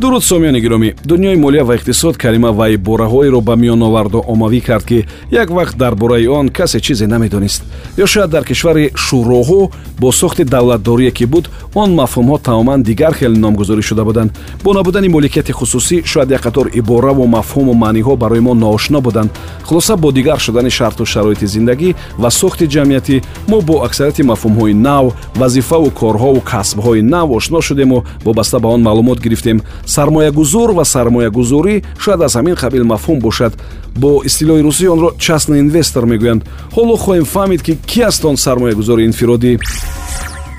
дуруд сомиёни гиромӣ дунёи молия ва иқтисод калима вай бораҳоеро ба миён оварду омавӣ кард ки як вақт дар бораи он касе чизе намедонист ё шояд дар кишвари шӯроҳо бо сохти давлатдорие ки буд он мафҳумҳо тамоман дигар хеле номгузорӣ шуда буданд. Бо набудани моликияти хусусӣ шояд як қатор ибораву мафҳуму маъниҳо барои мо ноошно буданд. Хулоса бо дигар шудани шарту шароити зиндагӣ ва сохти ҷамъиятӣ мо бо аксарияти мафҳумҳои нав вазифаву корҳову касбҳои нав ошно шудему вобаста ба он маълумот гирифтем сармоягузор ва сармоягузорӣ шояд аз ҳамин қабил мафҳум бошад. Бо истилоҳи русӣ онро частный инвестор мегӯянд. Ҳоло хоҳем фаҳмид ки кӣ аст он сармоягузори инфиродӣ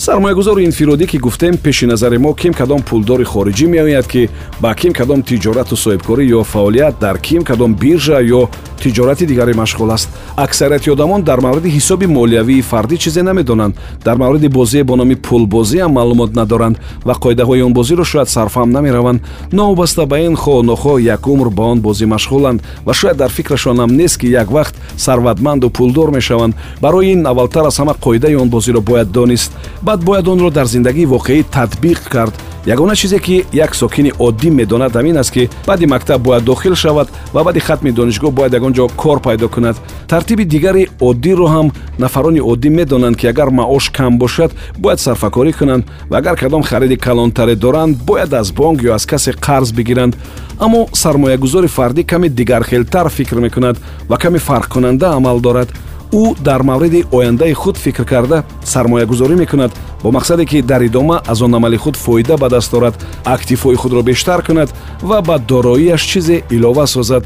сармоягузори инфиродӣ ки гуфтем пеши назари мо ким кадом пулдори хориҷӣ меояд ки ба ким кадом тиҷорату соҳибкорӣ ё фаъолият дар ким кадом биржа ё тиҷорати дигаре машғул аст. Аксарияти одамон дар мавриди ҳисоби молиявии фардӣ чизе намедонанд. Дар мавриди бозие бо номи пулбозиам маълумот надоранд ва қоидаҳои он бозиро шояд сарфаҳм намераванд. Новобаста ба ин хоҳ нохоҳ як умр ба он бозӣ машғуланд ва шояд дар фикрашонам нест ки як вақт сарватманду пулдор мешаванд. Барои ин аввалтар аз ҳама қоидаи он бозиро бояд донист баъд бояд онро дар зиндагии воқеӣ татбиқ кард. Ягона чизе ки як сокини оддӣ медонад ҳамин аст ки баъди мактаб бояд дохил шавад ва баъди хатми донишгоҳ бояд ягон ҷо кор пайдо кунад. Тартиби дигари оддиро ҳам нафарони оддӣ медонанд ки агар маош кам бошад бояд сарфакорӣ кунанд ва агар кадом хариди калонтаре доранд бояд аз бонк ё аз касе қарз бигиранд. Аммо сармоягузори фардӣ каме дигархелтар фикр мекунад ва каме фарқкунанда амал дорад ӯ дар мавриди ояндаи худ фикр карда сармоягузорӣ мекунад бо мақсаде ки дар идома аз он амали худ фоида ба даст орад активҳои худро бештар кунад ва ба дороияш чизе илова созад.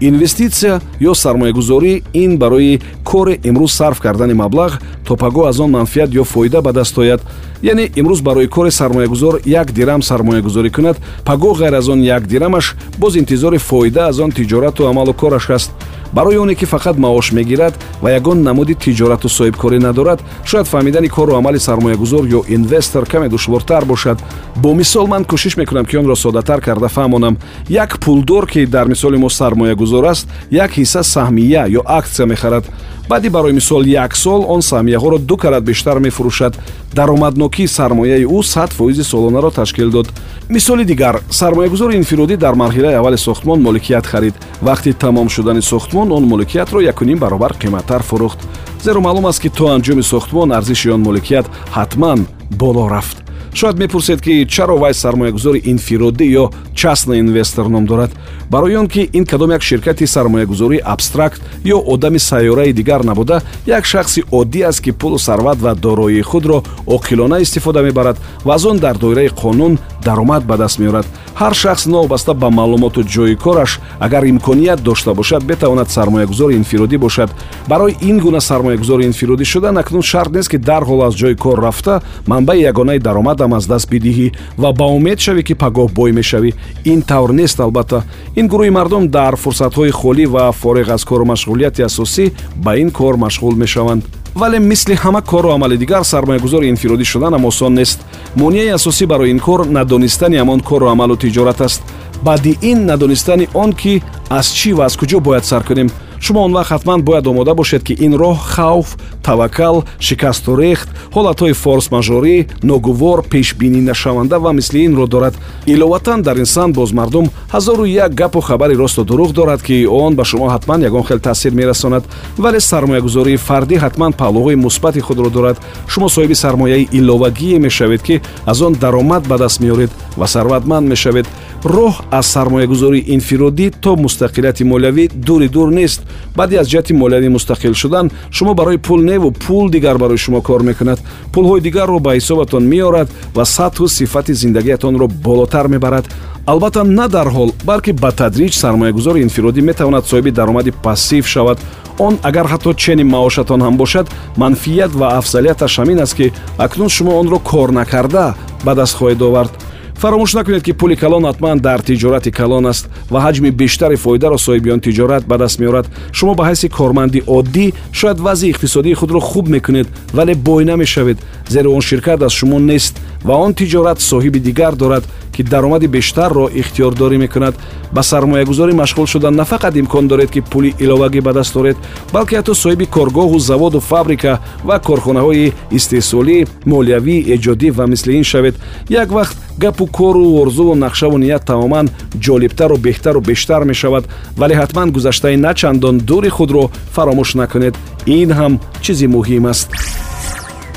Инвеститсия ё сармоягузорӣ ин барои коре имрӯз сарф кардани маблағ то пагоҳ аз он манфиат ё фоида ба даст ояд. Яъне имрӯз барои кори сармоягузор як дирам сармоягузорӣ кунад пагоҳ ғайр аз он як дирамаш боз интизори фоида аз он тиҷорату амалу кораш ҳаст барои оне ки фақат маош мегирад ва ягон намуди тиҷорату соҳибкорӣ надорад шояд фаҳмидани кору амали сармоягузор ё инвестор каме душвортар бошад. Бо мисол ман кӯшиш мекунам ки онро соддатар карда фаҳмонам. Як пулдор ки дар мисоли мо сармоягузор аст як ҳисса саҳмия ё аксия мехарад. Баъди барои мисол як сол он саҳмияҳоро ду карат бештар мефурӯшад даромаднокии сармояи ӯ сад фоизи солонаро ташкил дод. Мисоли дигар сармоягузори инфиродӣ дар марҳилаи аввали сохтмон моликият харид. Вақти тамом шудани сохтмон он моликиятро якуним баробар қиматтар фурӯхт зеро маълум аст ки то анҷоми сохтмон арзиши он моликият ҳатман боло рафт шояд мепурсед ки чаро вай сармоягузори инфиродӣ ё частный инвестор ном дорад. Барои он ки ин кадом як ширкати сармоягузории абстракт ё одами сайёраи дигар набуда як шахси оддӣ аст ки пулу сарват ва дороии худро оқилона истифода мебарад ва аз он дар доираи қонун даромад ба даст меорад. Ҳар шахс новобаста ба маълумоту ҷои кораш агар имконият дошта бошад бетавонад сармоягузори инфиродӣ бошад. Барои ин гуна сармоягузори инфиродӣ шудан акнун шарт нест ки дарҳол аз ҷои кор рафта манбаи ягонаи даромадам аз даст бидиҳӣ ва ба умед шавӣ ки пагоҳ бой мешавӣ. Ин тавр нест албатта. Ин гурӯҳи мардум дар фурсатҳои холӣ ва фориғ аз кору машғулияти асосӣ ба ин кор машғул мешаванд. Вале мисли ҳама кору амали дигар сармоягузори инфиродӣ шуданам осон нест. Монеаи асосӣ барои ин кор надонистани ҳамон кору амалу тиҷорат аст. Баъди ин надонистани он ки аз чӣ ва аз куҷо бояд сар кунем шумо он вақт ҳатман бояд омода бошед ки ин роҳ хавф таваккал шикасту рехт ҳолатҳои форсмажорӣ ногувор пешбининашаванда ва мисли инро дорад. Иловатан дар инсан боз мардум ҳазору як гапу хабари росту дурӯғ дорад ки он ба шумо ҳатман ягон хел таъсир мерасонад. Вале сармоягузории фардӣ ҳатман паҳлӯҳои мусбати худро дорад. Шумо соҳиби сармояи иловагие мешавед ки аз он даромад ба даст меоред ва сарватманд мешавед роҳ аз сармоягузории инфиродӣ то мустақилияти молиявӣ дури дур нест. Баъди аз ҷиҳати молиявӣ мустақил шудан шумо барои пул неву пул дигар барои шумо кор мекунад. Пулҳои дигарро ба ҳисобатон меорад ва сатҳу сифати зиндагиятонро болотар мебарад. Албатта на дар ҳол балки ба тадриҷ сармоягузори инфиродӣ метавонад соҳиби даромади пассив шавад. Он агар ҳатто чени маошатон ҳам бошад манфият ва афзалияташ ҳамин аст ки акнун шумо онро кор накарда ба даст хоҳед овард фаромӯш накунед ки пули калон ҳатман дар тиҷорати калон аст ва ҳаҷми бештари фоидаро соҳиби он тиҷорат ба даст меорад. Шумо ба ҳайси корманди оддӣ шояд вазъи иқтисодии худро хуб мекунед вале бой намешавед зеро он ширкат аз шумо нест ва он тиҷорат соҳиби дигар дорад ки даромади бештарро ихтиёрдорӣ мекунад. Ба сармоягузорӣ машғул шудан на фақат имкон доред ки пули иловагӣ ба даст оред балки ҳатто соҳиби коргоҳу заводу фабрика ва корхонаҳои истеҳсолӣ молиявӣ эҷодӣ ва мисли ин шавед. Як вақт гапу кору орзуву нақшаву ният тамоман ҷолибтару беҳтару бештар мешавад. Вале ҳатман гузаштаи начандон дури худро фаромӯш накунед. Ин ҳам чизи муҳим аст.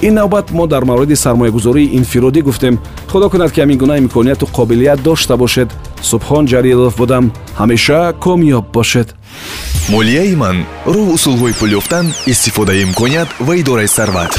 Ин навбат мо дар мавриди сармоягузории инфиродӣ гуфтем. Худо кунад ки ҳамин гуна имконияту қобилият дошта бошед. Субҳон ҷалилов будам. Ҳамеша комёб бошед. Молияи ман роҳ усулҳои пул ёфтан истифодаи имконият ва идораи сарват